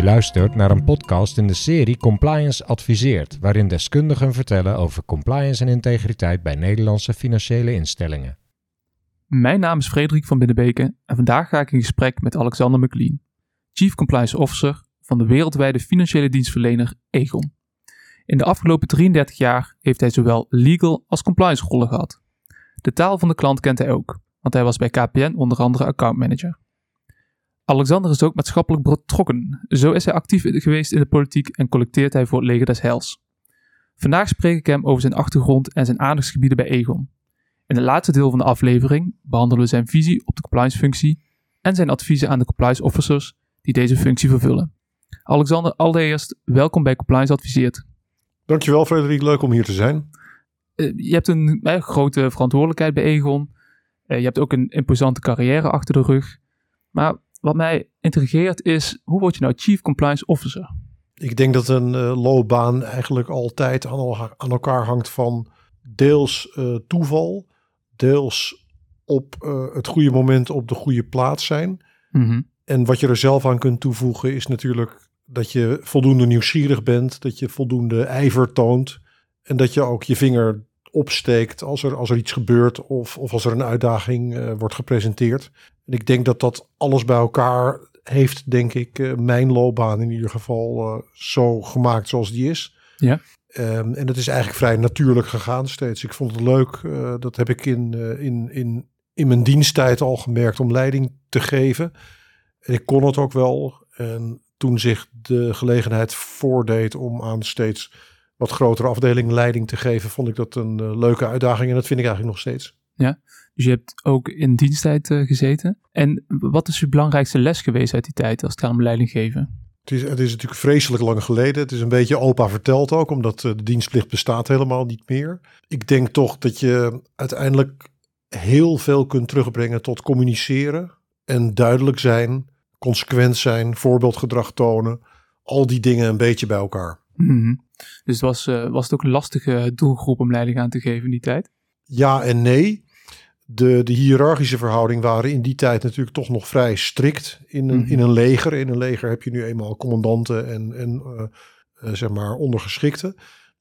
Je luistert naar een podcast in de serie Compliance Adviseert, waarin deskundigen vertellen over compliance en integriteit bij Nederlandse financiële instellingen. Mijn naam is Frederik van Binnenbeke en vandaag ga ik in gesprek met Alexander McLean, Chief Compliance Officer van de wereldwijde financiële dienstverlener Egon. In de afgelopen 33 jaar heeft hij zowel legal als compliance rollen gehad. De taal van de klant kent hij ook, want hij was bij KPN onder andere accountmanager. Alexander is ook maatschappelijk betrokken. Zo is hij actief geweest in de politiek en collecteert hij voor het leger des Heils. Vandaag spreek ik hem over zijn achtergrond en zijn aandachtsgebieden bij Egon. In het laatste deel van de aflevering behandelen we zijn visie op de compliance functie en zijn adviezen aan de compliance officers die deze functie vervullen. Alexander, allereerst welkom bij Compliance Adviseert. Dankjewel Frederik, leuk om hier te zijn. Uh, je hebt een uh, grote verantwoordelijkheid bij Egon. Uh, je hebt ook een imposante carrière achter de rug. Maar wat mij intrigeert is, hoe word je nou Chief Compliance Officer? Ik denk dat een loopbaan eigenlijk altijd aan, aan, elkaar hangt van deels toeval, deels op het goede moment op de goede plaats zijn. Mm -hmm. En wat je er zelf aan kunt toevoegen is natuurlijk dat je voldoende nieuwsgierig bent, dat je voldoende ijver toont en dat je ook je vinger opsteekt als er, als er iets gebeurt of, of als er een uitdaging uh, wordt gepresenteerd. En ik denk dat dat alles bij elkaar heeft, denk ik, uh, mijn loopbaan in ieder geval uh, zo gemaakt zoals die is. Ja. Um, en dat is eigenlijk vrij natuurlijk gegaan steeds. Ik vond het leuk, dat heb ik in, in, in, in mijn diensttijd al gemerkt om leiding te geven. En ik kon het ook wel. En toen zich de gelegenheid voordeed om aan steeds wat grotere afdeling leiding te geven, vond ik dat een leuke uitdaging. En dat vind ik eigenlijk nog steeds. Ja, dus je hebt ook in diensttijd uh, gezeten. En wat is je belangrijkste les geweest uit die tijd als het gaat om leiding geven? Het is, het is natuurlijk vreselijk lang geleden. Het is een beetje opa verteld ook, omdat uh, de dienstplicht bestaat helemaal niet meer. Ik denk toch dat je uiteindelijk heel veel kunt terugbrengen tot communiceren en duidelijk zijn, consequent zijn, voorbeeldgedrag tonen. Al die dingen een beetje bij elkaar. Mm -hmm. Dus was, uh, was het ook een lastige doelgroep om leiding aan te geven in die tijd? Ja en nee. De, de hiërarchische verhoudingen waren in die tijd natuurlijk toch nog vrij strikt in een, mm -hmm. in een leger. In een leger heb je nu eenmaal commandanten en, en uh, uh, zeg maar ondergeschikten.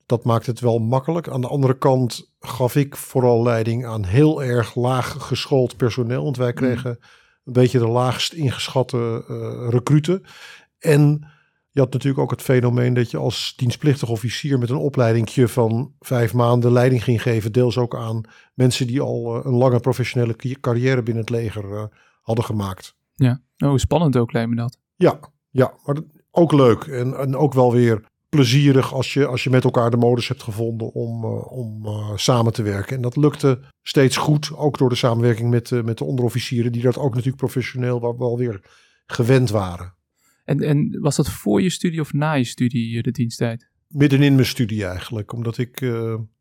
Dat maakt het wel makkelijk. Aan de andere kant gaf ik vooral leiding aan heel erg laag geschoold personeel. Want wij kregen mm. een beetje de laagst ingeschatte uh, recruten. En je had natuurlijk ook het fenomeen dat je als dienstplichtig officier met een opleidingje van vijf maanden leiding ging geven. Deels ook aan mensen die al uh, een lange professionele carrière binnen het leger uh, hadden gemaakt. Ja, oh, spannend ook lijkt me dat. Ja, ja maar ook leuk en, en ook wel weer plezierig als je, als je met elkaar de modus hebt gevonden om, uh, om uh, samen te werken. En dat lukte steeds goed, ook door de samenwerking met, uh, met de onderofficieren, die dat ook natuurlijk professioneel wel, wel weer gewend waren. En, en was dat voor je studie of na je studie, de diensttijd? Middenin mijn studie eigenlijk, omdat ik,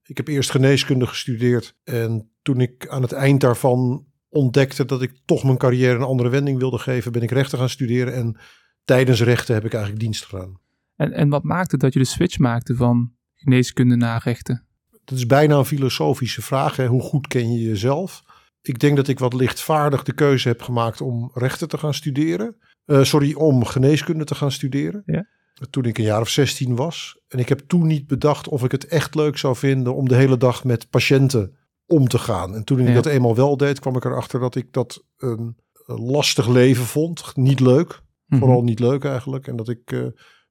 ik heb eerst geneeskunde gestudeerd. En toen ik aan het eind daarvan ontdekte dat ik toch mijn carrière een andere wending wilde geven, ben ik rechten gaan studeren. En tijdens rechten heb ik eigenlijk dienst gedaan. En, en wat maakte dat je de switch maakte van geneeskunde naar rechten? Dat is bijna een filosofische vraag. Hè? Hoe goed ken je jezelf? Ik denk dat ik wat lichtvaardig de keuze heb gemaakt om rechten te gaan studeren. Uh, sorry, om geneeskunde te gaan studeren. Ja. Toen ik een jaar of 16 was. En ik heb toen niet bedacht of ik het echt leuk zou vinden om de hele dag met patiënten om te gaan. En toen ik ja. dat eenmaal wel deed, kwam ik erachter dat ik dat een, lastig leven vond. Niet leuk. -hmm. Vooral niet leuk eigenlijk. En dat ik... Uh,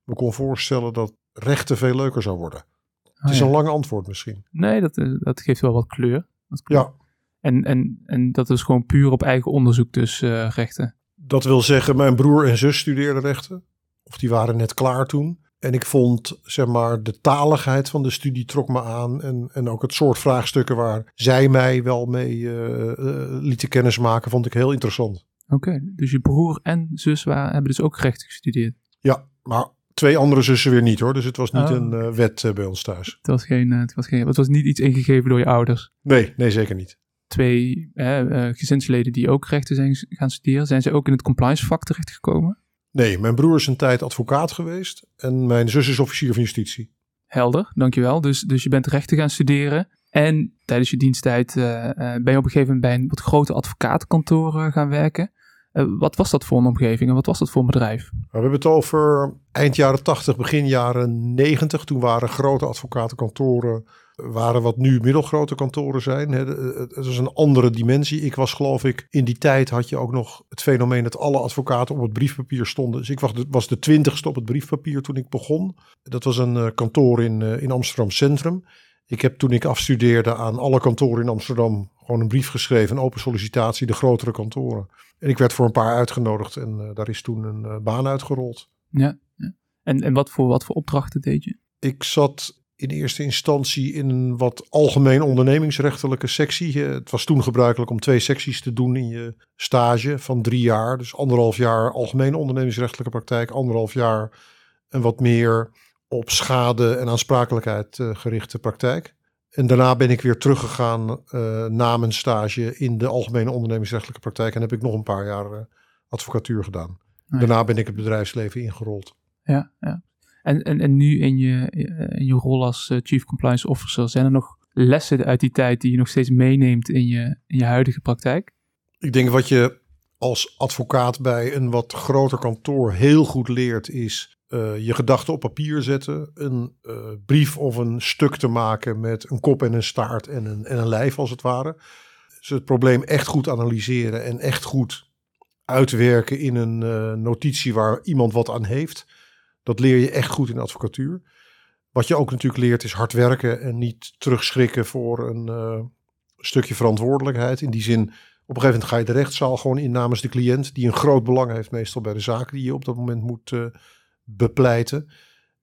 me kon voorstellen dat rechten veel leuker zou worden. Oh, het is ja. een lang antwoord misschien. Nee, dat, dat geeft wel wat kleur. Wat kleur. Ja. En, en, en dat is gewoon puur op eigen onderzoek dus uh, rechten. Dat wil zeggen, mijn broer en zus studeerden rechten. Of die waren net klaar toen. En ik vond, zeg maar, de taligheid van de studie trok me aan. En, en ook het soort vraagstukken waar zij mij wel mee uh, uh, lieten kennismaken, vond ik heel interessant. Oké, okay, dus je broer en zus waren, hebben dus ook rechten gestudeerd? Ja, maar twee andere zussen weer niet hoor. Dus het was niet oh. een uh, wet bij ons thuis. Het was, geen, het, was geen, het was niet iets ingegeven door je ouders. Nee, nee zeker niet. Twee gezinsleden die ook rechten zijn gaan studeren, zijn ze ook in het compliance vak terechtgekomen? Nee, mijn broer is een tijd advocaat geweest en mijn zus is officier van justitie. Helder, dankjewel. Dus, dus je bent rechten gaan studeren en tijdens je diensttijd ben je op een gegeven moment bij een wat groter advocatenkantoor gaan werken. wat was dat voor een omgeving en wat was dat voor een bedrijf? Nou, we hebben het over eind jaren 80, begin jaren 90. Toen waren grote advocatenkantoren waren wat nu middelgrote kantoren zijn. Het is een andere dimensie. Ik was geloof ik, in die tijd had je ook nog het fenomeen dat alle advocaten op het briefpapier stonden. Dus ik was de, twintigste op het briefpapier toen ik begon. Dat was een eh, kantoor in, eh, in Amsterdam Centrum. Ik heb toen ik afstudeerde aan alle kantoren in Amsterdam gewoon een brief geschreven, een open sollicitatie, de grotere kantoren. En ik werd voor een paar uitgenodigd en uh, daar is toen een baan uitgerold. Ja, ja. En, en wat, voor, wat voor opdrachten deed je? Ik zat in eerste instantie in een wat algemeen ondernemingsrechtelijke sectie. Het was toen gebruikelijk om twee secties te doen in je stage van drie jaar. Dus anderhalf jaar algemene ondernemingsrechtelijke praktijk, anderhalf jaar een wat meer op schade en aansprakelijkheid uh, gerichte praktijk. En daarna ben ik weer teruggegaan uh, na mijn stage in de algemene ondernemingsrechtelijke praktijk en heb ik nog een paar jaar uh, advocatuur gedaan. Daarna ben ik het bedrijfsleven ingerold. Ja, ja. En, en, en nu in je, in je rol als eh, Chief Compliance Officer, zijn er nog lessen uit die tijd die je nog steeds meeneemt in je, in je huidige praktijk? Ik denk wat je als advocaat bij een wat groter kantoor heel goed leert, is uh, je gedachten op papier zetten. Een brief of een stuk te maken met een kop en een staart en een, en een lijf als het ware. Dus het probleem echt goed analyseren en echt goed uitwerken in een notitie waar iemand wat aan heeft. Dat leer je echt goed in de advocatuur. Wat je ook natuurlijk leert is hard werken en niet terugschrikken voor een uh, stukje verantwoordelijkheid. In die zin, op een gegeven moment ga je de rechtszaal gewoon in namens de cliënt, die een groot belang heeft meestal bij de zaken die je op dat moment moet uh, bepleiten.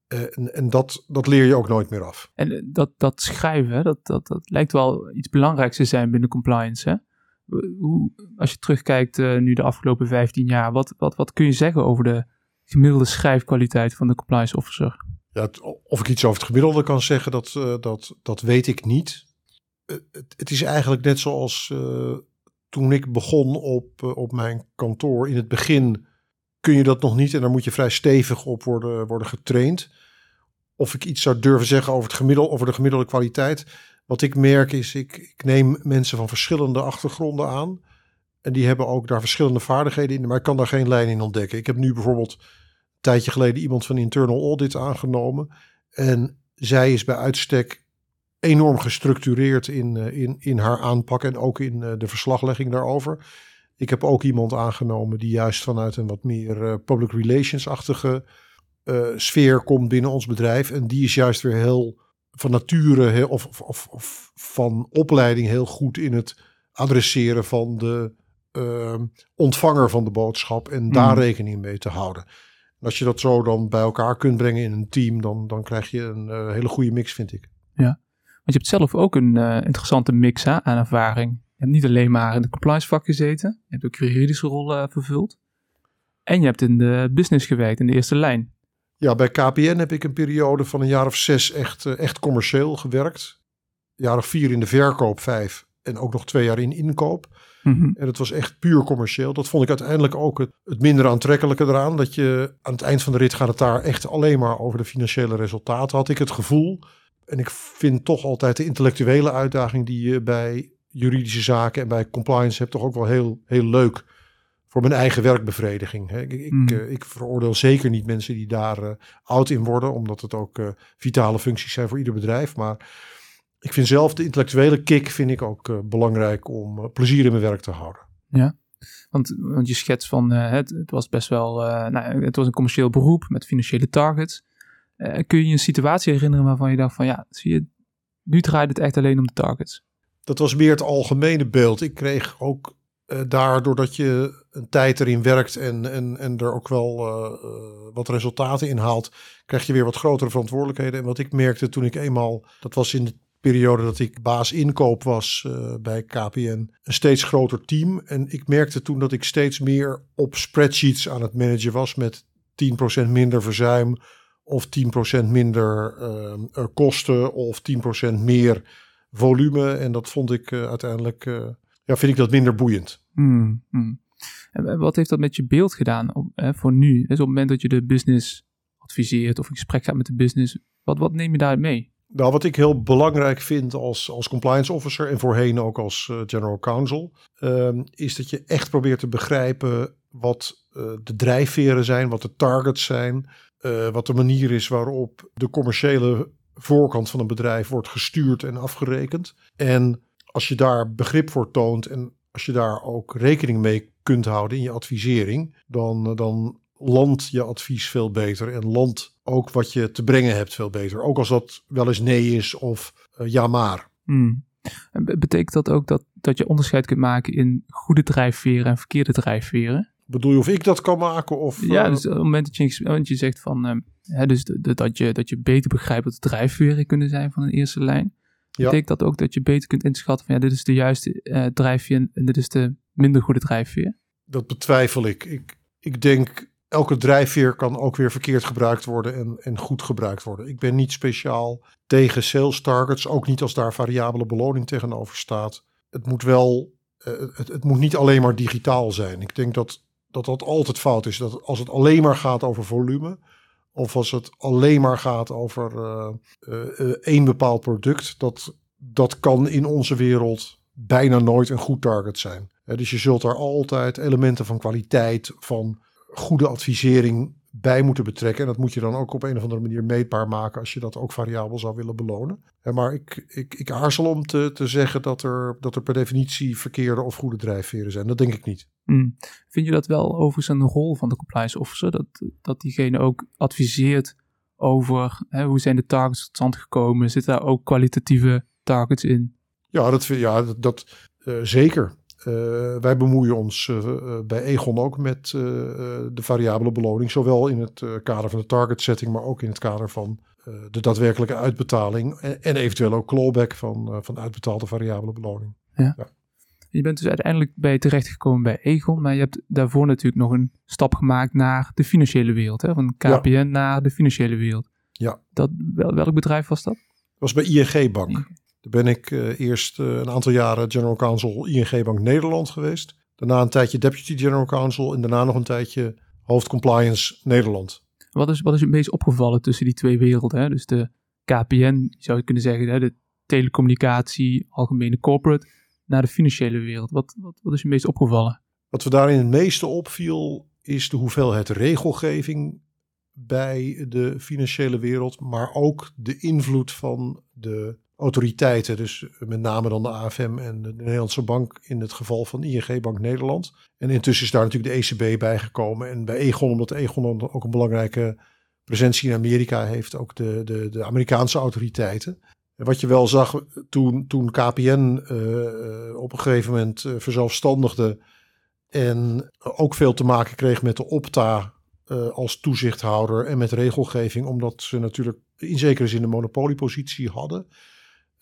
Uh, en, en dat, dat leer je ook nooit meer af. En dat, dat schrijven, dat, dat, dat lijkt wel iets belangrijks te zijn binnen compliance. Hè? Hoe, als je terugkijkt nu de afgelopen 15 jaar, wat, wat, wat kun je zeggen over de gemiddelde schrijfkwaliteit van de compliance officer? Ja, of ik iets over het gemiddelde kan zeggen, dat, uh, dat, dat weet ik niet. Uh, het, het, is eigenlijk net zoals uh, toen ik begon op, op mijn kantoor. In het begin kun je dat nog niet en daar moet je vrij stevig op worden, worden getraind. Of ik iets zou durven zeggen over, het gemiddelde, over de gemiddelde kwaliteit. Wat ik merk is, ik, ik neem mensen van verschillende achtergronden aan. En die hebben ook daar verschillende vaardigheden in, maar ik kan daar geen lijn in ontdekken. Ik heb nu bijvoorbeeld een tijdje geleden iemand van Internal Audit aangenomen. En zij is bij uitstek enorm gestructureerd in, eh, in, in haar aanpak en ook in eh, de verslaglegging daarover. Ik heb ook iemand aangenomen die juist vanuit een wat meer uh, public relations-achtige sfeer komt binnen ons bedrijf. En die is juist weer heel van nature of, of, of van opleiding heel goed in het adresseren van de uh, ontvanger van de boodschap en daar hmm. rekening mee te houden. En als je dat zo dan bij elkaar kunt brengen in een team, dan, dan krijg je een uh, hele goede mix, vind ik. Ja, want je hebt zelf ook een uh, interessante mix hè, aan ervaring. Je hebt niet alleen maar in de compliance vak gezeten, je hebt ook juridische rollen uh, vervuld. En je hebt in de business gewerkt, in de eerste lijn. Ja, bij KPN heb ik een periode van een jaar of zes echt, echt commercieel gewerkt. Een jaar of vier in de verkoop, vijf. En ook nog twee jaar in inkoop. Mhm. En het was echt puur commercieel. Dat vond ik uiteindelijk ook het, het, minder aantrekkelijke eraan. Dat je aan het eind van de rit gaat het daar echt alleen maar over de financiële resultaten. Had ik het gevoel. En ik vind toch altijd de intellectuele uitdaging die je bij juridische zaken en bij compliance hebt toch ook wel heel, heel leuk voor mijn eigen werkbevrediging. Ik, ik, mhm. eh, ik veroordeel zeker niet mensen die daar uh, oud in worden, omdat het ook uh, vitale functies zijn voor ieder bedrijf. Maar ik vind zelf de intellectuele kick vind ik ook uh, belangrijk om uh, plezier in mijn werk te houden. Ja, want, want je schets van uh, het, het, was best wel, nou, het was een commercieel beroep met financiële targets. kun je je een situatie herinneren waarvan je dacht van ja, zie je, nu draait het echt alleen om de targets? Dat was meer het algemene beeld. Ik kreeg ook daar, doordat je een tijd erin werkt en, en, en er ook wel wat resultaten in haalt, krijg je weer wat grotere verantwoordelijkheden. En wat ik merkte toen ik eenmaal, dat was in de periode dat ik baas inkoop was uh, bij KPN, een steeds groter team. En ik merkte toen dat ik steeds meer op spreadsheets aan het managen was met 10% minder verzuim of 10% minder uh, kosten of 10% meer volume. En dat vond ik uiteindelijk, ja, vind ik dat minder boeiend. Mm, mm. En wat heeft dat met je beeld gedaan op, voor nu? Dus op het moment dat je de business adviseert of in gesprek gaat met de business, wat, wat neem je daar mee? Nou, wat ik heel belangrijk vind als, als compliance officer en voorheen ook als uh, general counsel, uh, is dat je echt probeert te begrijpen wat uh, de drijfveren zijn, wat de targets zijn, uh, wat de manier is waarop de commerciële voorkant van een bedrijf wordt gestuurd en afgerekend. En als je daar begrip voor toont en als je daar ook rekening mee kunt houden in je advisering, dan, dan landt je advies veel beter en landt ook wat je te brengen hebt veel beter. Ook als dat wel eens nee is of uh, ja maar. Hmm. En betekent dat ook dat, dat je onderscheid kunt maken in goede drijfveren en verkeerde drijfveren? Bedoel je of ik dat kan maken? Of, ja, dus op het moment dat je, want je zegt van, uh, hè, dus de, de, dat, je, dat je beter begrijpt wat de drijfveren kunnen zijn van een eerste lijn. Ja. Betekent dat ook dat je beter kunt inschatten van ja, dit is de juiste uh, drijfveer en dit is de minder goede drijfveer? Dat betwijfel ik. Ik, ik denk elke drijfveer kan ook weer verkeerd gebruikt worden en, en goed gebruikt worden. Ik ben niet speciaal tegen sales targets, ook niet als daar variabele beloning tegenover staat. Het moet wel, uh, het, het, moet niet alleen maar digitaal zijn. Ik denk dat, dat dat altijd fout is. Dat als het alleen maar gaat over volume, of als het alleen maar gaat over uh, uh, één bepaald product, dat, dat kan in onze wereld bijna nooit een goed target zijn. dus je zult daar altijd elementen van kwaliteit, van goede advisering bij moeten betrekken. En dat moet je dan ook op een of andere manier meetbaar maken als je dat ook variabel zou willen belonen. Maar ik, ik, ik aarzel om te, te zeggen dat er, dat er per definitie verkeerde of goede drijfveren zijn. Dat denk ik niet. Mm. Vind je dat wel overigens een rol van de compliance officer? Dat, dat diegene ook adviseert over hè, hoe zijn de targets tot stand gekomen? Zitten daar ook kwalitatieve targets in? Ja, dat, ja, dat, dat uh, zeker. Uh, wij bemoeien ons uh, bij Egon ook met uh, de variabele beloning, zowel in het kader van de target setting, maar ook in het kader van de daadwerkelijke uitbetaling en, en, eventueel ook clawback van, van uitbetaalde variabele beloning. Ja. ja. Je bent dus uiteindelijk bij terechtgekomen bij Egon, maar je hebt daarvoor natuurlijk nog een stap gemaakt naar de financiële wereld, hè? van KPN ja. naar de financiële wereld. Ja. Dat, wel, welk bedrijf was dat? Dat was bij ING Bank. Daar ben ik uh, eerst uh, een aantal jaren General Counsel ING Bank Nederland geweest. Daarna een tijdje Deputy General Counsel en daarna nog een tijdje Hoofd Compliance Nederland. Wat is, wat is het meest opgevallen tussen die twee werelden? Hè? Dus de KPN, zou je kunnen zeggen, hè? de telecommunicatie, algemene corporate, naar de financiële wereld. Wat, wat, wat is je meest opgevallen? Wat we daarin het meeste opviel, is de hoeveelheid regelgeving bij de financiële wereld, maar ook de invloed van de autoriteiten, dus met name dan de AFM en de Nederlandse Bank in het geval van ING Bank Nederland. En intussen is daar natuurlijk de ECB bijgekomen en bij Egon, omdat Egon ook een belangrijke presentie in Amerika heeft, ook de, de, de Amerikaanse autoriteiten. En wat je wel zag toen, toen KPN uh, op een gegeven moment uh, verzelfstandigde en ook veel te maken kreeg met de Opta uh, als toezichthouder en met regelgeving, omdat ze natuurlijk in zekere zin een monopoliepositie hadden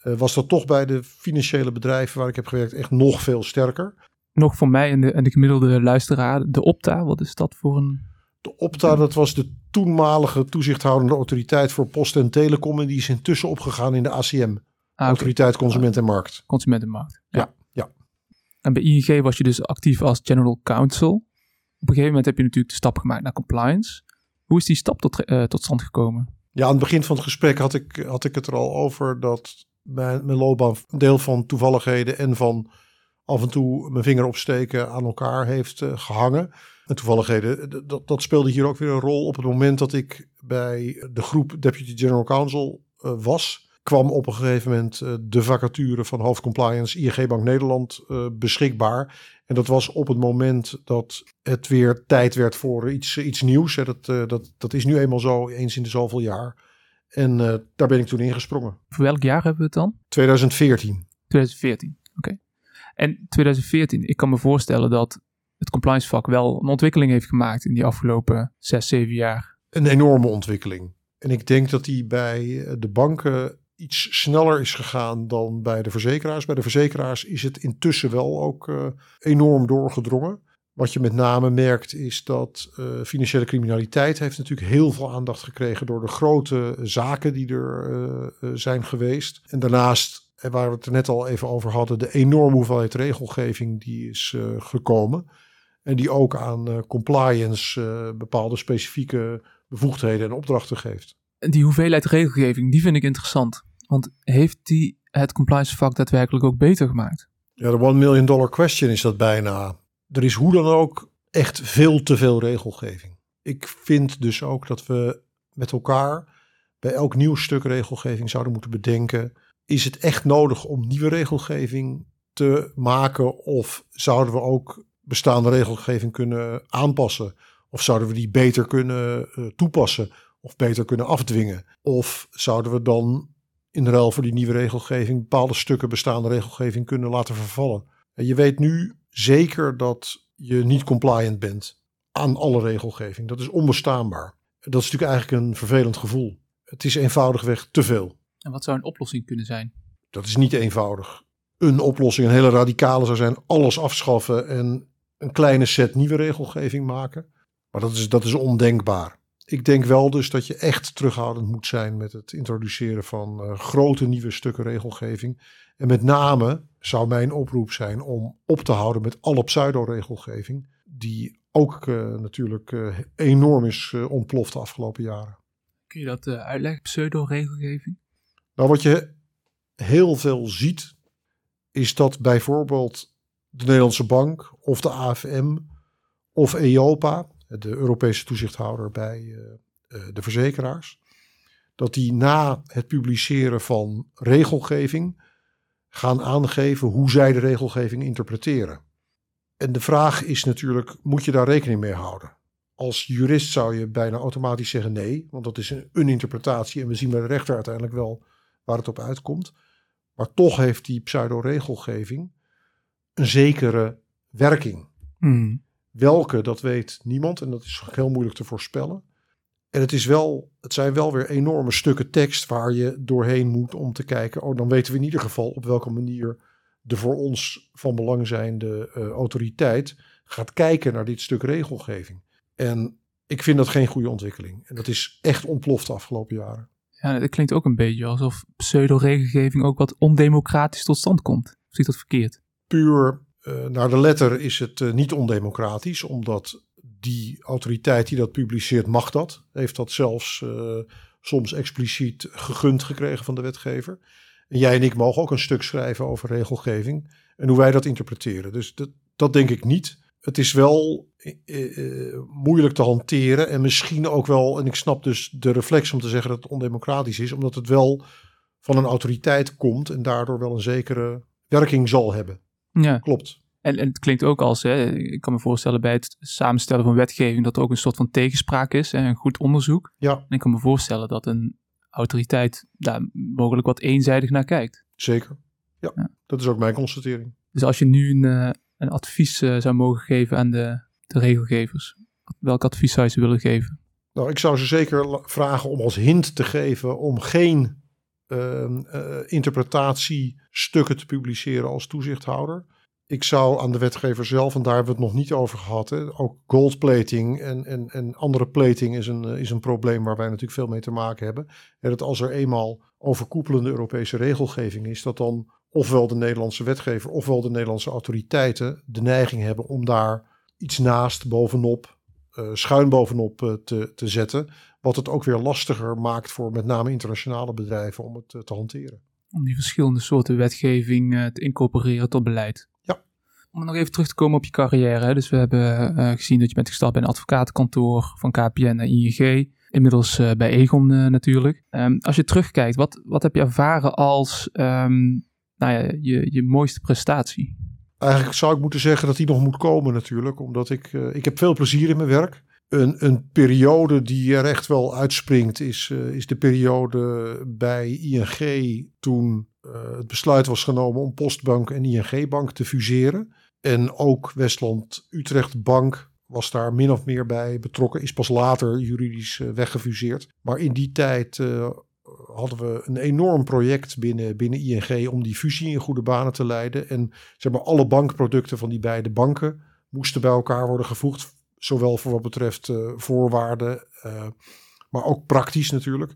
uh, was dat toch bij de financiële bedrijven waar ik heb gewerkt echt nog veel sterker. Nog voor mij en de, en de gemiddelde luisteraar, de Opta, wat is dat voor een... De Opta, dat was de toenmalige toezichthoudende autoriteit voor post en telecom en die is intussen opgegaan in de ACM. Ah, autoriteit Consument en Markt. Consument en Markt, ja. ja. ja. En bij ING was je dus actief als General Counsel. Op een gegeven moment heb je natuurlijk de stap gemaakt naar compliance. Hoe is die stap tot, uh, tot stand gekomen? Ja, aan het begin van het gesprek had ik, had ik het er al over dat mijn, loopbaan een deel van toevalligheden en van af en toe mijn vinger opsteken aan elkaar heeft uh, gehangen. En toevalligheden, dat, dat speelde hier ook weer een rol. Op het moment dat ik bij de groep Deputy General Counsel uh, was, kwam op een gegeven moment uh, de vacature van hoofdcompliance ING Bank Nederland beschikbaar. En dat was op het moment dat het weer tijd werd voor iets, iets nieuws. Dat, dat, dat is nu eenmaal zo, eens in de zoveel jaar. En uh, daar ben ik toen ingesprongen. Voor welk jaar hebben we het dan? 2014. 2014, oké. Okay. En 2014, ik kan me voorstellen dat het compliance vak wel een ontwikkeling heeft gemaakt in die afgelopen 6, 7 jaar. Een enorme ontwikkeling. En ik denk dat die bij de banken iets sneller is gegaan dan bij de verzekeraars. Bij de verzekeraars is het intussen wel ook uh, enorm doorgedrongen. Wat je met name merkt is dat uh, financiële criminaliteit heeft natuurlijk heel veel aandacht gekregen door de grote zaken die er uh, zijn geweest. En daarnaast, waar we het er net al even over hadden, de enorme hoeveelheid regelgeving die is gekomen. En die ook aan compliance bepaalde specifieke bevoegdheden en opdrachten geeft. Die hoeveelheid regelgeving, die vind ik interessant. Want heeft die het compliance vak daadwerkelijk ook beter gemaakt? Ja, de one million dollar question is dat bijna. Er is hoe dan ook echt veel te veel regelgeving. Ik vind dus ook dat we met elkaar bij elk nieuw stuk regelgeving zouden moeten bedenken: is het echt nodig om nieuwe regelgeving te maken of zouden we ook bestaande regelgeving kunnen aanpassen? Of zouden we die beter kunnen uh, toepassen of beter kunnen afdwingen? Of zouden we dan in ruil voor die nieuwe regelgeving bepaalde stukken bestaande regelgeving kunnen laten vervallen? En je weet nu zeker dat je niet compliant bent aan alle regelgeving. Dat is onbestaanbaar. Dat is natuurlijk eigenlijk een vervelend gevoel. Het is eenvoudigweg te veel. En wat zou een oplossing kunnen zijn? Dat is niet eenvoudig. Een oplossing, een hele radicale zou zijn alles afschaffen en een kleine set nieuwe regelgeving maken. Maar dat is, dat is ondenkbaar. Ik denk wel dus dat je echt terughoudend moet zijn met het introduceren van uh, grote nieuwe stukken regelgeving. En met name zou mijn oproep zijn om op te houden met alle pseudo-regelgeving, die ook uh, natuurlijk uh, enorm is ontploft de afgelopen jaren. Kun je dat uitleggen, pseudo-regelgeving? Nou, wat je heel veel ziet, is dat bijvoorbeeld de Nederlandse Bank of de AFM of EIOPA, de Europese toezichthouder bij uh, de verzekeraars, dat die na het publiceren van regelgeving gaan aangeven hoe zij de regelgeving interpreteren. En de vraag is natuurlijk, moet je daar rekening mee houden? Als jurist zou je bijna automatisch zeggen nee, want dat is een, een interpretatie en we zien bij de rechter uiteindelijk wel waar het op uitkomt. Maar toch heeft die pseudo-regelgeving een zekere werking. Hmm. Welke, dat weet niemand en dat is heel moeilijk te voorspellen. En het, is wel, het zijn wel weer enorme stukken tekst waar je doorheen moet om te kijken. Oh, dan weten we in ieder geval op welke manier de voor ons van belang zijnde uh, autoriteit gaat kijken naar dit stuk regelgeving. En ik vind dat geen goede ontwikkeling. En dat is echt ontploft de afgelopen jaren. Ja, dat klinkt ook een beetje alsof pseudo-regelgeving ook wat ondemocratisch tot stand komt. Of zie ik dat verkeerd? Puur uh, naar de letter is het uh, niet ondemocratisch, omdat die autoriteit die dat publiceert mag dat. Heeft dat zelfs uh, soms expliciet gegund gekregen van de wetgever. En jij en ik mogen ook een stuk schrijven over regelgeving en hoe wij dat interpreteren. Dus dat, dat denk ik niet. Het is wel moeilijk te hanteren en misschien ook wel, en ik snap dus de reflex om te zeggen dat het ondemocratisch is, omdat het wel van een autoriteit komt en daardoor wel een zekere werking zal hebben. Ja. Klopt. En, en het klinkt ook als, hè, ik kan me voorstellen bij het samenstellen van wetgeving, dat er ook een soort van tegenspraak is en een goed onderzoek. Ja. En ik kan me voorstellen dat een autoriteit daar mogelijk wat eenzijdig naar kijkt. Zeker. Ja, ja. dat is ook mijn constatering. Dus als je nu een, uh, een advies uh, zou mogen geven aan de, de regelgevers, welk advies zou je ze willen geven? Nou, ik zou ze zeker vragen om als hint te geven om geen uh, uh, interpretatiestukken te publiceren als toezichthouder. Ik zou aan de wetgever zelf, en daar hebben we het nog niet over gehad, ook goldplating en, en, en andere plating is een, is een probleem waar wij natuurlijk veel mee te maken hebben. En dat als er eenmaal overkoepelende Europese regelgeving is, dat dan ofwel de Nederlandse wetgever ofwel de Nederlandse autoriteiten de neiging hebben om daar iets naast, bovenop, schuin bovenop uh, te, te zetten. Wat het ook weer lastiger maakt voor met name internationale bedrijven om het uh, te hanteren. Om die verschillende soorten wetgeving te incorporeren tot beleid. Ja. Om nog even terug te komen op je carrière. Dus we hebben gezien dat je bent gestart bij een advocatenkantoor van KPN en ING. Inmiddels bij Egon natuurlijk. Um, als je terugkijkt, wat, wat heb je ervaren als um, nou ja, je, je mooiste prestatie? Eigenlijk zou ik moeten zeggen dat die nog moet komen natuurlijk. Omdat ik, uh, ik heb veel plezier in mijn werk. Een, een periode die er echt wel uitspringt is, uh, is de periode bij ING toen uh, het besluit was genomen om Postbank en ING Bank te fuseren. En ook Westland Utrecht Bank was daar min of meer bij betrokken. Is pas later juridisch weggefuseerd. Maar in die tijd hadden we een enorm project binnen, binnen ING om die fusie in goede banen te leiden. En zeg maar, alle bankproducten van die beide banken moesten bij elkaar worden gevoegd. Zowel voor wat betreft uh, voorwaarden, uh, maar ook praktisch natuurlijk.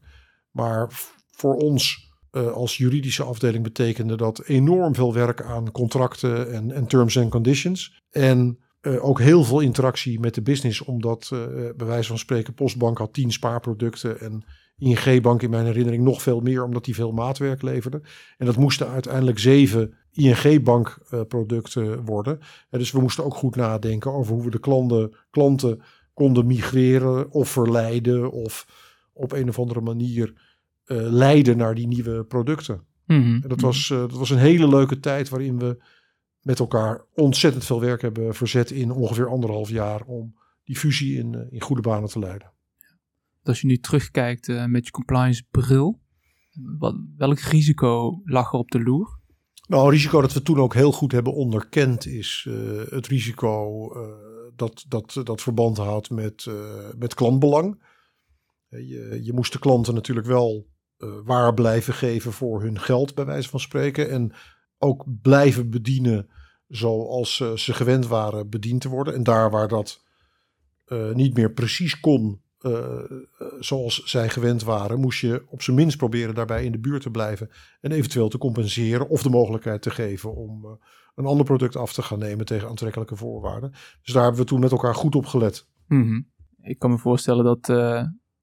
Maar voor ons uh, als juridische afdeling betekende dat enorm veel werk aan contracten en, en terms and conditions. En ook heel veel interactie met de business, omdat bij wijze van spreken Postbank had tien spaarproducten en ING-bank in mijn herinnering nog veel meer, omdat die veel maatwerk leverde. En dat moesten uiteindelijk zeven ING-bankproducten worden. En dus we moesten ook goed nadenken over hoe we de klanten, klanten konden migreren of verleiden of op een of andere manier uh, leiden naar die nieuwe producten. Mhm, En dat, was, eh, dat was een hele leuke tijd waarin we met elkaar ontzettend veel werk hebben verzet in ongeveer anderhalf jaar om die fusie in, eh, in goede banen te leiden. Als je nu terugkijkt eh, met je compliance bril, wat, welk risico lag er op de loer? Nou, een risico dat we toen ook heel goed hebben onderkend is eh, het risico eh, dat, dat, dat verband houdt met, met klantbelang. Je, je moest de klanten natuurlijk wel waar blijven geven voor hun geld, bij wijze van spreken. En ook blijven bedienen zoals ze gewend waren bediend te worden. En daar waar dat niet meer precies kon eh, zoals zij gewend waren, moest je op zijn minst proberen daarbij in de buurt te blijven. En eventueel te compenseren of de mogelijkheid te geven om eh, een ander product af te gaan nemen tegen aantrekkelijke voorwaarden. Dus daar hebben we toen met elkaar goed op gelet. Mhm. Ik kan me voorstellen dat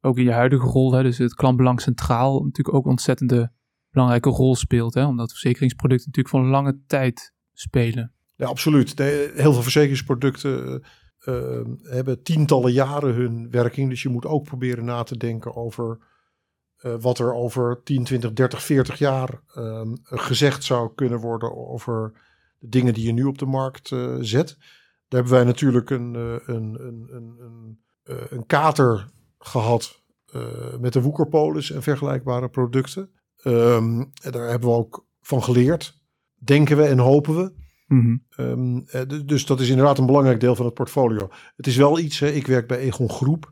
ook in je huidige rol, hè, dus het klantbelang centraal, natuurlijk ook een ontzettende belangrijke rol speelt. Hè, omdat verzekeringsproducten natuurlijk voor een lange tijd spelen. Ja, absoluut. Heel veel verzekeringsproducten eh, hebben tientallen jaren hun werking. Dus je moet ook proberen na te denken over eh, wat er over 10, 20, 30, 40 jaar ehm, gezegd zou kunnen worden over de dingen die je nu op de markt eh, zet. Daar hebben wij natuurlijk een, eh, een, een, een, een, kater gehad eh, met de Woekerpolis en vergelijkbare producten. En daar hebben we ook van geleerd, denken we en hopen we. Mhm. Ehm, eh, dus dat is inderdaad een belangrijk deel van het portfolio. Het is wel iets, hè, ik werk bij Egon Groep.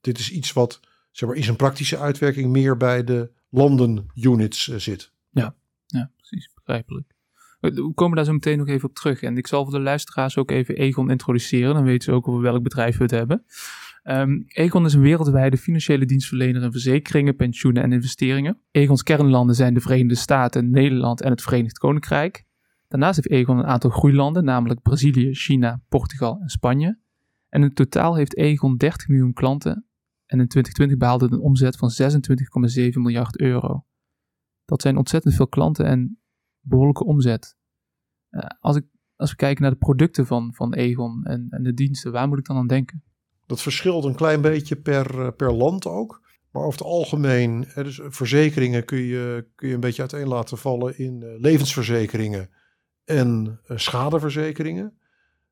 Dit is iets wat zeg maar, in zijn praktische uitwerking meer bij de landen units eh, zit. Ja, precies, begrijpelijk. We komen daar zo meteen nog even op terug. En ik zal voor de luisteraars ook even Egon introduceren. Dan weten ze ook over welk bedrijf we het hebben. Ehm, Egon is een wereldwijde financiële dienstverlener in verzekeringen, pensioenen en investeringen. Egons kernlanden zijn de Verenigde Staten, Nederland en het Verenigd Koninkrijk. Daarnaast heeft Egon een aantal groeilanden, namelijk Brazilië, China, Portugal en Spanje. En in totaal heeft Egon 30 miljoen klanten. En in 2020 behaalde het een omzet van 26,7 miljard euro. Dat zijn ontzettend veel klanten en behoorlijke omzet. Eh, als, ik, als we kijken naar de producten van, van Egon en, en de diensten, waar moet ik dan aan denken? Dat verschilt een klein beetje per, eh, per land ook. Maar over het algemeen, dus verzekeringen kun je, kun je een beetje uiteen laten vallen in eh, levensverzekeringen en eh, schadeverzekeringen.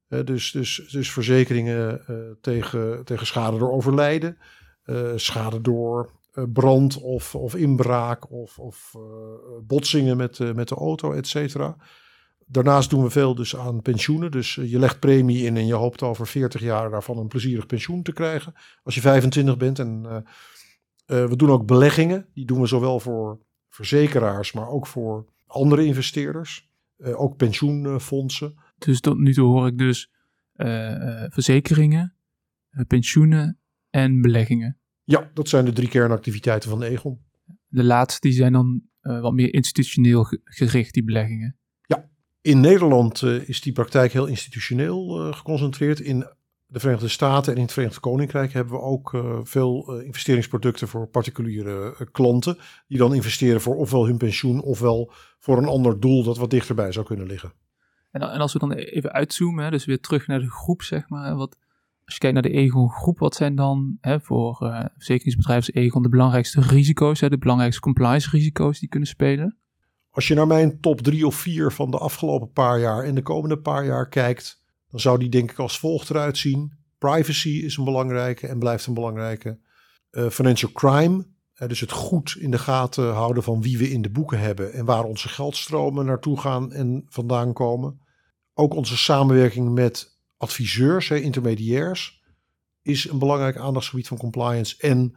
Eh, dus, dus, dus verzekeringen eh, tegen, tegen schade door overlijden, schade door brand of, of inbraak of, of botsingen met, met de auto, et cetera. Daarnaast doen we veel dus aan pensioenen. Dus je legt premie in en je hoopt over 40 jaar daarvan een plezierig pensioen te krijgen. Als je 25 bent. En we doen ook beleggingen. Die doen we zowel voor verzekeraars, maar ook voor andere investeerders. Eh, ook pensioenfondsen. Dus tot nu toe hoor ik dus eh, eh, verzekeringen, pensioenen en beleggingen. Ja, dat zijn de drie kernactiviteiten van Egon. De laatste die zijn dan wat meer institutioneel ge- gericht, die beleggingen. In Nederland is die praktijk heel institutioneel geconcentreerd. In de Verenigde Staten en in het Verenigd Koninkrijk hebben we ook eh, veel eh, investeringsproducten voor particuliere eh, klanten. Die dan investeren voor ofwel hun pensioen ofwel voor een ander doel dat wat dichterbij zou kunnen liggen. En, en als we dan even uitzoomen, hè, dus weer terug naar de groep, zeg maar. Wat, als je kijkt naar de Egon groep, wat zijn dan hè, voor verzekeringsbedrijven Egon de belangrijkste risico's, hè, de belangrijkste compliance risico's die kunnen spelen? Als je naar mijn top drie of vier van de afgelopen paar jaar en de komende paar jaar kijkt, dan zou die denk ik als volgt eruit zien. Privacy is een belangrijke en blijft een belangrijke. Eh, financial crime, eh, dus het goed in de gaten houden van wie we in de boeken hebben en waar onze geldstromen naartoe gaan en vandaan komen. Ook onze samenwerking met adviseurs, hè, intermediairs, is een belangrijk aandachtsgebied van compliance. En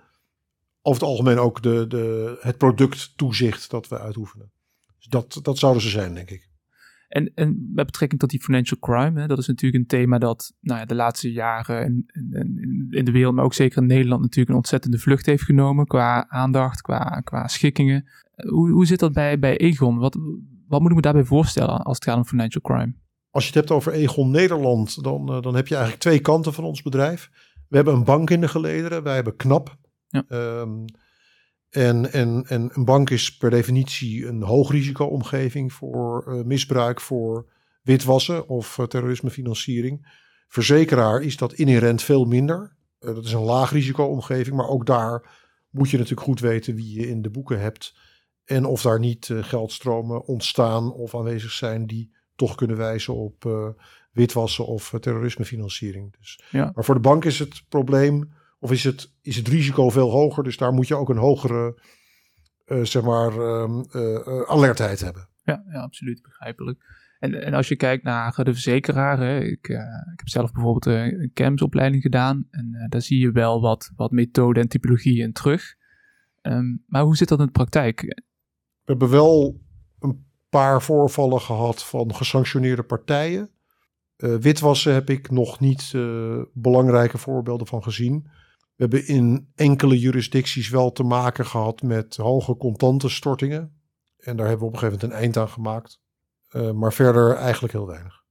over het algemeen ook de, de, het producttoezicht dat we uitoefenen. Dus dat, dat zouden ze zijn, denk ik. En, en met betrekking tot die financial crime, hè, dat is natuurlijk een thema dat nou ja, de laatste jaren in, in, in- de wereld, maar ook zeker in Nederland natuurlijk een ontzettende vlucht heeft genomen qua aandacht, qua, qua schikkingen. Hoe, hoe zit dat bij, bij Egon? Wat, wat moet ik me daarbij voorstellen als het gaat om financial crime? Als je het hebt over Egon Nederland, dan, eh, dan heb je eigenlijk twee kanten van ons bedrijf. We hebben een bank in de gelederen, wij hebben KNAP. Ja. Ehm, En, en, en een bank is per definitie een hoogrisico-omgeving voor uh, misbruik, voor witwassen of uh, terrorismefinanciering. Verzekeraar is dat inherent veel minder. Uh, dat is een laag risico-omgeving, maar ook daar moet je natuurlijk goed weten wie je in de boeken hebt. En of daar niet geldstromen ontstaan of aanwezig zijn die toch kunnen wijzen op witwassen of terrorismefinanciering. Dus, ja. Maar voor de bank is het probleem of is het, is het risico veel hoger? Dus daar moet je ook een hogere uh, zeg maar, uh, uh, alertheid hebben. Ja, ja, absoluut begrijpelijk. En, en als je kijkt naar de verzekeraar, hè, ik, ik heb zelf bijvoorbeeld een CAMS-opleiding gedaan. En daar zie je wel wat, wat methode en typologie in terug. Um, maar hoe zit dat in de praktijk? We hebben wel een paar voorvallen gehad van gesanctioneerde partijen. witwassen heb ik nog niet belangrijke voorbeelden van gezien. We hebben in enkele jurisdicties wel te maken gehad met hoge contante stortingen. En daar hebben we op een gegeven moment een eind aan gemaakt. Uh, maar verder eigenlijk heel weinig.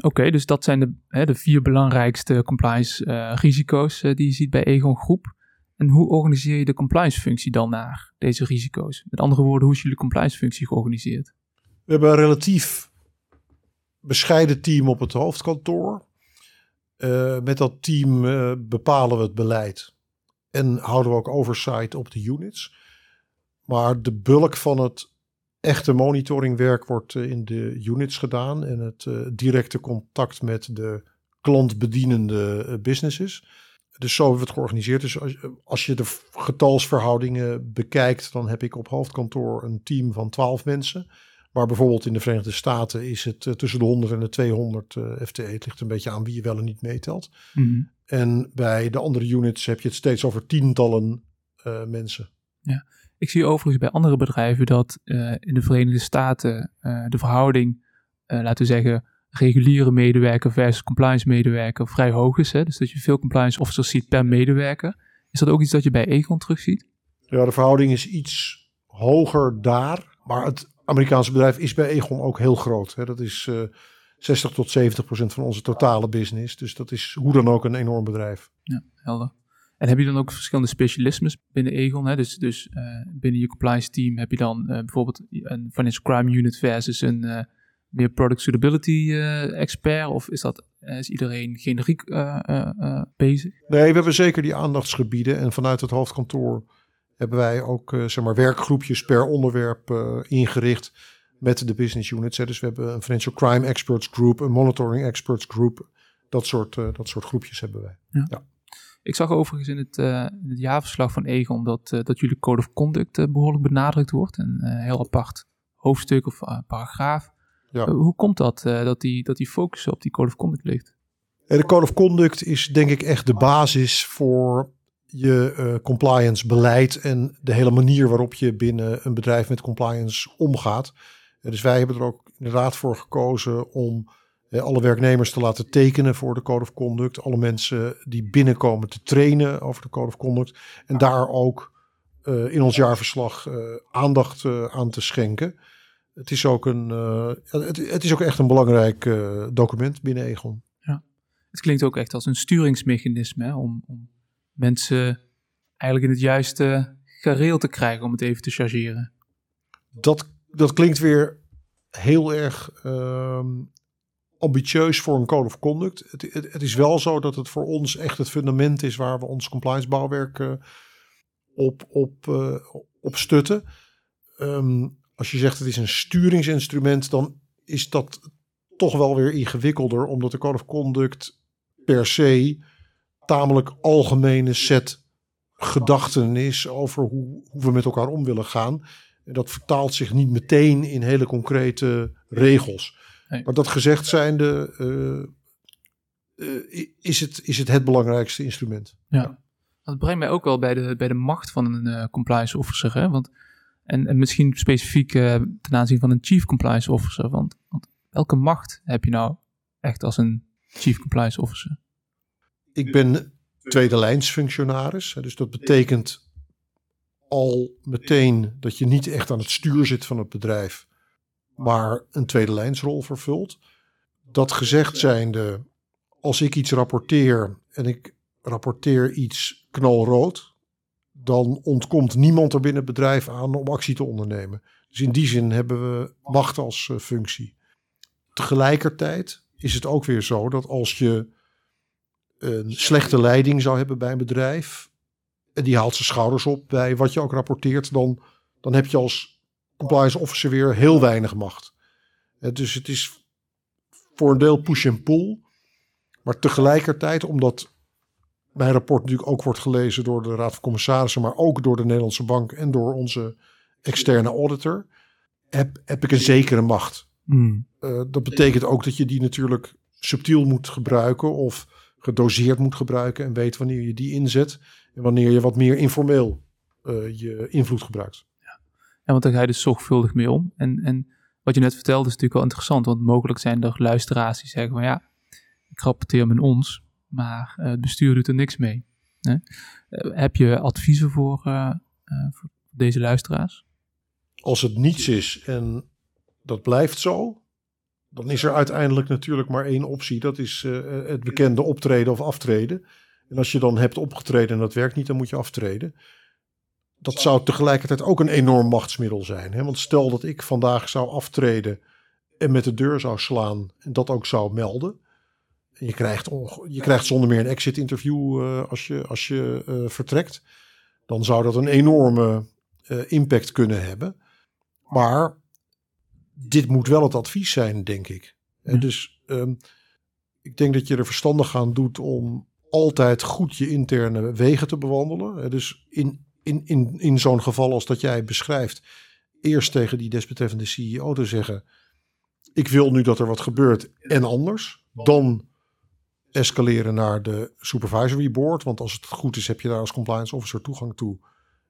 Oké, dus dat zijn de, hè, de vier belangrijkste compliance uh, risico's uh, die je ziet bij Egon Groep. En hoe organiseer je de compliance functie dan naar deze risico's? Met andere woorden, hoe is jullie compliance functie georganiseerd? We hebben een relatief bescheiden team op het hoofdkantoor. Uh, met dat team uh, bepalen we het beleid en houden we ook oversight op de units. Maar de bulk van het echte monitoringwerk wordt uh, in de units gedaan en het directe contact met de klantbedienende businesses. Dus zo hebben we het georganiseerd. Dus als, als, je de getalsverhoudingen bekijkt, dan heb ik op hoofdkantoor een team van 12 mensen. Maar bijvoorbeeld in de Verenigde Staten is het eh, tussen de 100 en de 200 uh, FTE. Het ligt een beetje aan wie je wel en niet meetelt. Mhm. En bij de andere units heb je het steeds over tientallen uh, mensen. Ja, ik zie overigens bij andere bedrijven dat uh, in de Verenigde Staten de verhouding, laten we zeggen, reguliere medewerker versus compliance medewerker vrij hoog is. Hè? Dus dat je veel compliance officers ziet per medewerker. Is dat ook iets dat je bij Egon terugziet? Ja, de verhouding is iets hoger daar. Maar het Amerikaanse bedrijf is bij Egon ook heel groot. Hè. Dat is uh, 60 tot 70 procent van onze totale business. Dus dat is hoe dan ook een enorm bedrijf. Ja, helder. En heb je dan ook verschillende specialismes binnen Egon? Hè? Dus, dus uh, binnen je compliance team heb je dan uh, bijvoorbeeld een financial crime unit versus een meer product suitability expert? Of is, dat, is iedereen generiek bezig? Nee, we hebben zeker die aandachtsgebieden. En vanuit het hoofdkantoor hebben wij ook uh, zeg maar werkgroepjes per onderwerp uh, ingericht met de business units. Hè. Dus we hebben een financial crime experts group, een monitoring experts group. Dat soort, uh, dat soort groepjes hebben wij. Ja. ja. Ik zag overigens in het, in het jaarverslag van Egon dat, dat jullie code of conduct behoorlijk benadrukt wordt. Een heel apart hoofdstuk of paragraaf. Ja. hoe komt dat, dat, die, dat die focus op die code of conduct ligt? De code of conduct is denk ik echt de basis voor je uh, compliance beleid en de hele manier waarop je binnen een bedrijf met compliance omgaat. Uh, dus wij hebben er ook inderdaad voor gekozen om uh, alle werknemers te laten tekenen voor de Code of Conduct. Alle mensen die binnenkomen te trainen over de Code of Conduct. En daar ook in ons jaarverslag aandacht aan te schenken. Het is ook, een, het, het, is ook echt een belangrijk document binnen Egon. Ja. Het klinkt ook echt als een sturingsmechanisme hè, om, om mensen eigenlijk in het juiste gareel te krijgen, om het even te chargeren. Dat, dat klinkt weer heel erg uh, ambitieus voor een code of conduct. Het, het, is wel zo dat het voor ons echt het fundament is waar we ons compliance bouwwerk uh, op, op, uh, op stutten. Um, als je zegt het is een sturingsinstrument, dan is dat toch wel weer ingewikkelder, omdat de code of conduct per se tamelijk algemene set gedachten is over hoe, hoe we met elkaar om willen gaan. En dat vertaalt zich niet meteen in hele concrete regels. Maar dat gezegd zijnde, uh, is, het, is het het belangrijkste instrument. Ja. Dat brengt mij ook wel bij de, bij de macht van een uh, compliance officer. Hè? Want, en, en misschien specifiek ten aanzien van een chief compliance officer. Want, want welke macht heb je nou echt als een chief compliance officer? Ik ben tweede lijnsfunctionaris. Dus dat betekent al meteen dat je niet echt aan het stuur zit van het bedrijf, maar een tweede lijnsrol vervult. Dat gezegd zijnde, als ik iets rapporteer en ik rapporteer iets knalrood, dan ontkomt niemand er binnen het bedrijf aan om actie te ondernemen. Dus in die zin hebben we macht als uh, functie. Tegelijkertijd is het ook weer zo dat als je een slechte leiding zou hebben bij een bedrijf, en die haalt zijn schouders op bij wat je ook rapporteert, dan, dan heb je als compliance officer weer heel weinig macht. Dus het is voor een deel push en pull. Maar tegelijkertijd, omdat mijn rapport natuurlijk ook wordt gelezen door de Raad van Commissarissen, maar ook door de Nederlandse Bank en door onze externe auditor, heb, heb ik een zekere macht. Hmm. Uh, dat betekent ook dat je die natuurlijk subtiel moet gebruiken of gedoseerd moet gebruiken en weet wanneer je die inzet en wanneer je wat meer informeel uh, je invloed gebruikt. Ja. ja, want daar ga je dus zorgvuldig mee om. En, en wat je net vertelde is natuurlijk wel interessant, want mogelijk zijn er luisteraars die zeggen van ja, ik rapporteer met ons, maar uh, het bestuur doet er niks mee. Hè? heb je adviezen voor, voor deze luisteraars? Als het niets is en dat blijft zo, dan is er uiteindelijk natuurlijk maar één optie. Dat is uh, het bekende optreden of aftreden. En als je dan hebt opgetreden en dat werkt niet, dan moet je aftreden. Dat zou tegelijkertijd ook een enorm machtsmiddel zijn. Hè? Want stel dat ik vandaag zou aftreden en met de deur zou slaan en dat ook zou melden. En je krijgt, je krijgt zonder meer een exit interview uh, als je, als je vertrekt. Dan zou dat een enorme impact kunnen hebben. Maar dit moet wel het advies zijn, denk ik. En dus um, ik denk dat je er verstandig aan doet om altijd goed je interne wegen te bewandelen. Dus in, in, in, in zo'n geval als dat jij beschrijft, eerst tegen die desbetreffende CEO te zeggen: Ik wil nu dat er wat gebeurt en anders. Dan escaleren naar de supervisory board. Want als het goed is, heb je daar als compliance officer toegang toe.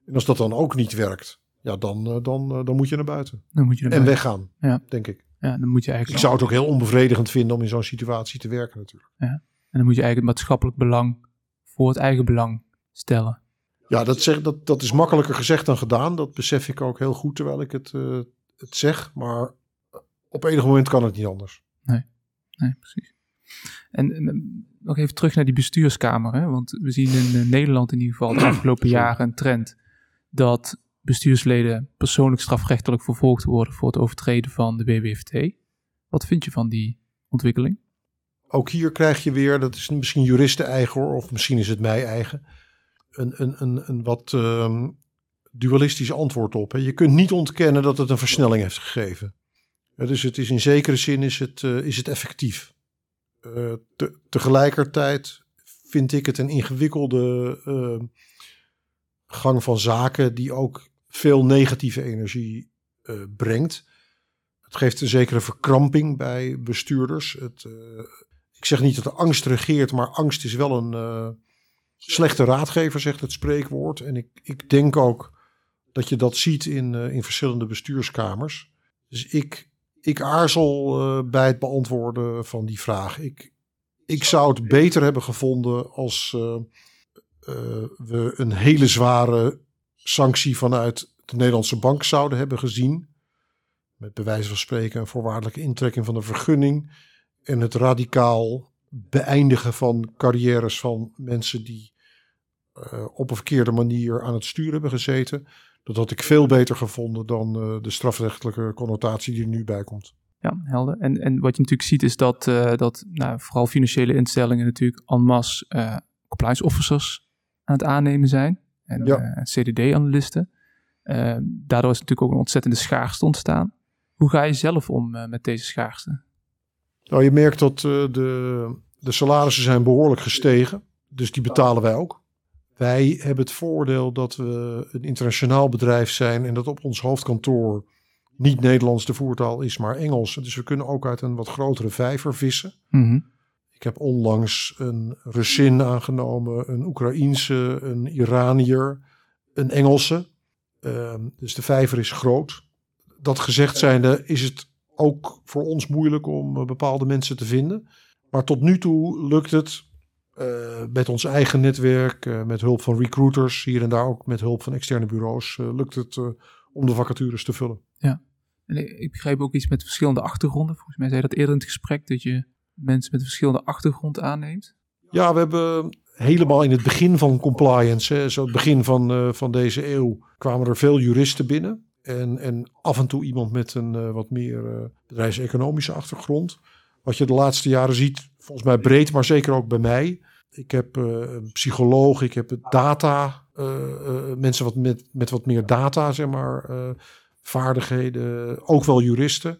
En als dat dan ook niet werkt, ja, dan, uh, dan, uh, dan moet je naar buiten. Dan moet je naar en buiten. weggaan, Ja. denk ik. Ja, dan moet je eigenlijk. Ik zou het ook heel onbevredigend vinden om in zo'n situatie te werken natuurlijk. Ja. En dan moet je eigenlijk het maatschappelijk belang voor het eigen belang stellen. Ja, dat, zeg, dat, dat is makkelijker gezegd dan gedaan. Dat besef ik ook heel goed terwijl ik het, uh, het zeg. Maar op enig moment kan het niet anders. Nee, nee precies. En, en nog even terug naar die bestuurskamer. Hè? Want we zien in Nederland in ieder geval de afgelopen jaren een trend dat bestuursleden persoonlijk strafrechtelijk vervolgd worden voor het overtreden van de BWFT. Wat vind je van die ontwikkeling? Ook hier krijg je weer, dat is misschien juristen eigen hoor, of misschien is het mij eigen, een, een, een, een wat um, dualistisch antwoord op. Hè. Je kunt niet ontkennen dat het een versnelling heeft gegeven. Dus het is in zekere zin is het, uh, is het effectief. Uh, te, tegelijkertijd vind ik het een ingewikkelde uh, gang van zaken die ook veel negatieve energie uh, brengt. Het geeft een zekere verkramping bij bestuurders. Het, uh, ik zeg niet dat de angst regeert, maar angst is wel een uh, slechte raadgever, zegt het spreekwoord. En ik, ik denk ook dat je dat ziet in, in verschillende bestuurskamers. Dus ik, ik aarzel bij het beantwoorden van die vraag. Ik, ik zou het beter hebben gevonden als we een hele zware sanctie vanuit de Nederlandse bank zouden hebben gezien. Met bewijs van spreken een voorwaardelijke intrekking van de vergunning. En het radicaal beëindigen van carrières van mensen die uh, op een verkeerde manier aan het stuur hebben gezeten. Dat had ik veel beter gevonden dan uh, de strafrechtelijke connotatie die er nu bij komt. Ja, helder. En, en wat je natuurlijk ziet is dat, uh, dat nou, vooral financiële instellingen natuurlijk en masse compliance officers aan het aannemen zijn. En ja. CDD-analisten. Uh, daardoor is natuurlijk ook een ontzettende schaarste ontstaan. Hoe ga je zelf om uh, met deze schaarste? Nou, je merkt dat uh, de, de salarissen zijn behoorlijk gestegen. Dus die betalen wij ook. Wij hebben het voordeel dat we een internationaal bedrijf zijn en dat op ons hoofdkantoor niet Nederlands de voertaal is, maar Engels. Dus we kunnen ook uit een wat grotere vijver vissen. Mm -hmm. Ik heb onlangs een Russin aangenomen, een Oekraïense, een Iranier, een Engelse. Uh, dus de vijver is groot. Dat gezegd zijnde is het ook voor ons moeilijk om uh, bepaalde mensen te vinden. Maar tot nu toe lukt het uh, met ons eigen netwerk, uh, met hulp van recruiters, hier en daar ook met hulp van externe bureaus, lukt het om de vacatures te vullen. Ja, en ik, begreep ook iets met verschillende achtergronden. Volgens mij zei dat eerder in het gesprek, dat je mensen met verschillende achtergrond aanneemt. Ja, we hebben helemaal in het begin van compliance, hè, zo het begin van, eh, van deze eeuw, kwamen er veel juristen binnen. En, en af en toe iemand met een eh, wat meer uh, bedrijfseconomische achtergrond. Wat je de laatste jaren ziet, volgens mij breed, maar zeker ook bij mij. Ik heb een psycholoog, ik heb data, mensen wat met, met wat meer data, zeg maar, vaardigheden. Ook wel juristen,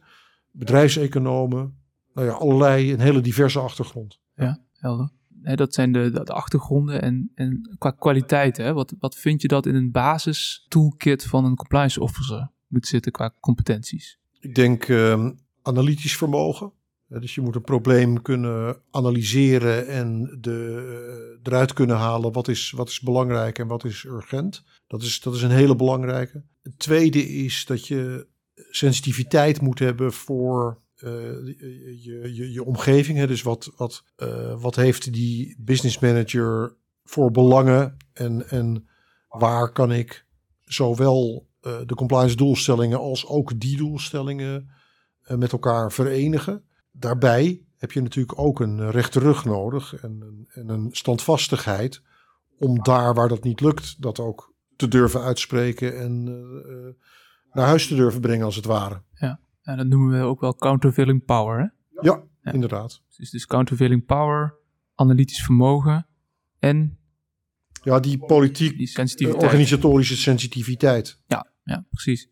bedrijfseconomen. Nou ja, allerlei, een hele diverse achtergrond. Ja, helder dat zijn de, de, achtergronden en, en qua kwaliteit. Hè, wat, wat vind je dat in een basis toolkit van een compliance officer moet zitten qua competenties? Ik denk uh, analytisch vermogen. Dus je moet een probleem kunnen analyseren en de, uh, eruit kunnen halen wat is, wat is belangrijk en wat is urgent. Dat is, dat is een hele belangrijke. Het tweede is dat je sensitiviteit moet hebben voor uh, je, je, je omgeving. Hè? Dus wat, wat, uh, wat heeft die business manager voor belangen en, en waar kan ik zowel de compliance doelstellingen als ook die doelstellingen met elkaar verenigen. Daarbij heb je natuurlijk ook een rechte rug nodig en, en een standvastigheid om daar waar dat niet lukt, dat ook te durven uitspreken en naar huis te durven brengen als het ware. Ja. En dat noemen we ook wel countervailing power. Hè? Ja, inderdaad. Dus, dus countervailing power, analytisch vermogen en... Ja, die politiek, die sensitiviteit. organisatorische sensitiviteit. Ja, ja precies.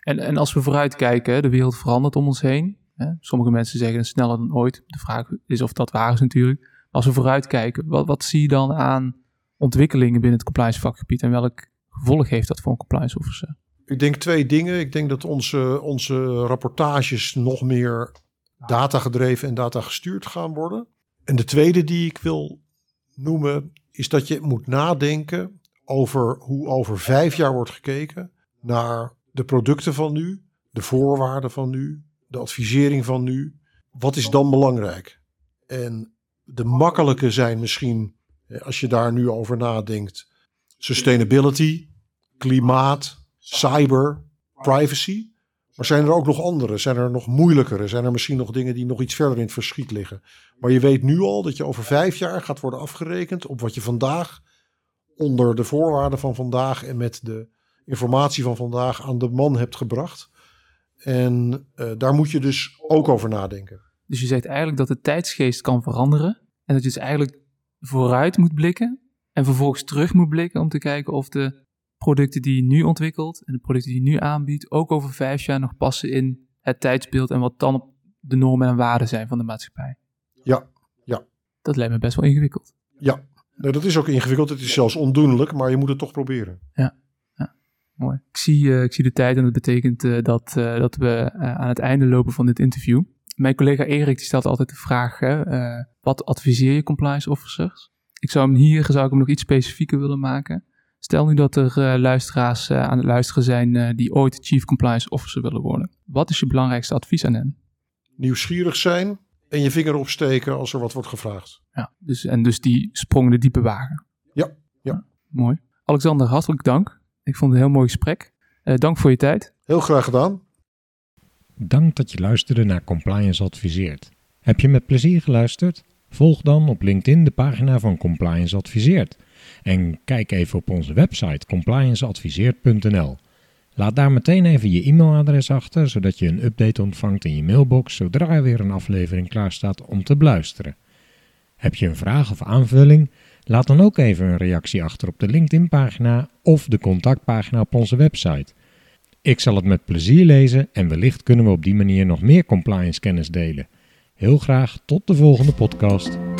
En, en als we vooruitkijken, de wereld verandert om ons heen. Hè? Sommige mensen zeggen sneller dan ooit. De vraag is of dat waar is natuurlijk. Maar als we vooruitkijken, wat, wat zie je dan aan ontwikkelingen binnen het compliance vakgebied en welk gevolg heeft dat voor een compliance officer? Ik denk twee dingen. Ik denk dat onze, onze rapportages nog meer data gedreven en data gestuurd gaan worden. En de tweede die ik wil noemen is dat je moet nadenken over hoe over vijf jaar wordt gekeken naar de producten van nu, de voorwaarden van nu, de advisering van nu. Wat is dan belangrijk? En de makkelijke zijn misschien, als je daar nu over nadenkt, sustainability, klimaat, cyber, privacy. Maar zijn er ook nog andere? Zijn er nog moeilijkere? Zijn er misschien nog dingen die nog iets verder in het verschiet liggen? Maar je weet nu al dat je over vijf jaar gaat worden afgerekend op wat je vandaag onder de voorwaarden van vandaag en met de informatie van vandaag aan de man hebt gebracht. En uh, daar moet je dus ook over nadenken. Dus je zegt eigenlijk dat de tijdsgeest kan veranderen en dat je dus eigenlijk vooruit moet blikken en vervolgens terug moet blikken om te kijken of de producten die je nu ontwikkelt en de producten die je nu aanbiedt ook over vijf jaar nog passen in het tijdsbeeld en wat dan de normen en waarden zijn van de maatschappij. Ja, ja. Dat lijkt me best wel ingewikkeld. Ja, nee, dat is ook ingewikkeld. Het is zelfs ondoenlijk, maar je moet het toch proberen. Ja, ja. mooi. Ik zie, uh, ik zie de tijd en dat betekent uh, dat, uh, dat we aan het einde lopen van dit interview. Mijn collega Erik die stelt altijd de vraag, hè, wat adviseer je compliance officers? Ik zou hem hier zou ik hem nog iets specifieker willen maken. Stel nu dat er uh, luisteraars uh, aan het luisteren zijn uh, die ooit Chief Compliance Officer willen worden. Wat is je belangrijkste advies aan hen? Nieuwsgierig zijn en je vinger opsteken als er wat wordt gevraagd. Ja, dus, en dus die sprong de diepe wagen. Ja, ja. ja mooi. Alexander, hartelijk dank. Ik vond het een heel mooi gesprek. dank voor je tijd. Heel graag gedaan. Dank dat je luisterde naar Compliance Adviseert. Heb je met plezier geluisterd? Volg dan op LinkedIn de pagina van Compliance Adviseert en kijk even op onze website complianceadviseert.nl. Laat daar meteen even je e-mailadres achter, zodat je een update ontvangt in je mailbox zodra er weer een aflevering klaar staat om te beluisteren. Heb je een vraag of aanvulling? Laat dan ook even een reactie achter op de LinkedIn-pagina of de contactpagina op onze website. Ik zal het met plezier lezen en wellicht kunnen we op die manier nog meer compliance kennis delen. Heel graag tot de volgende podcast.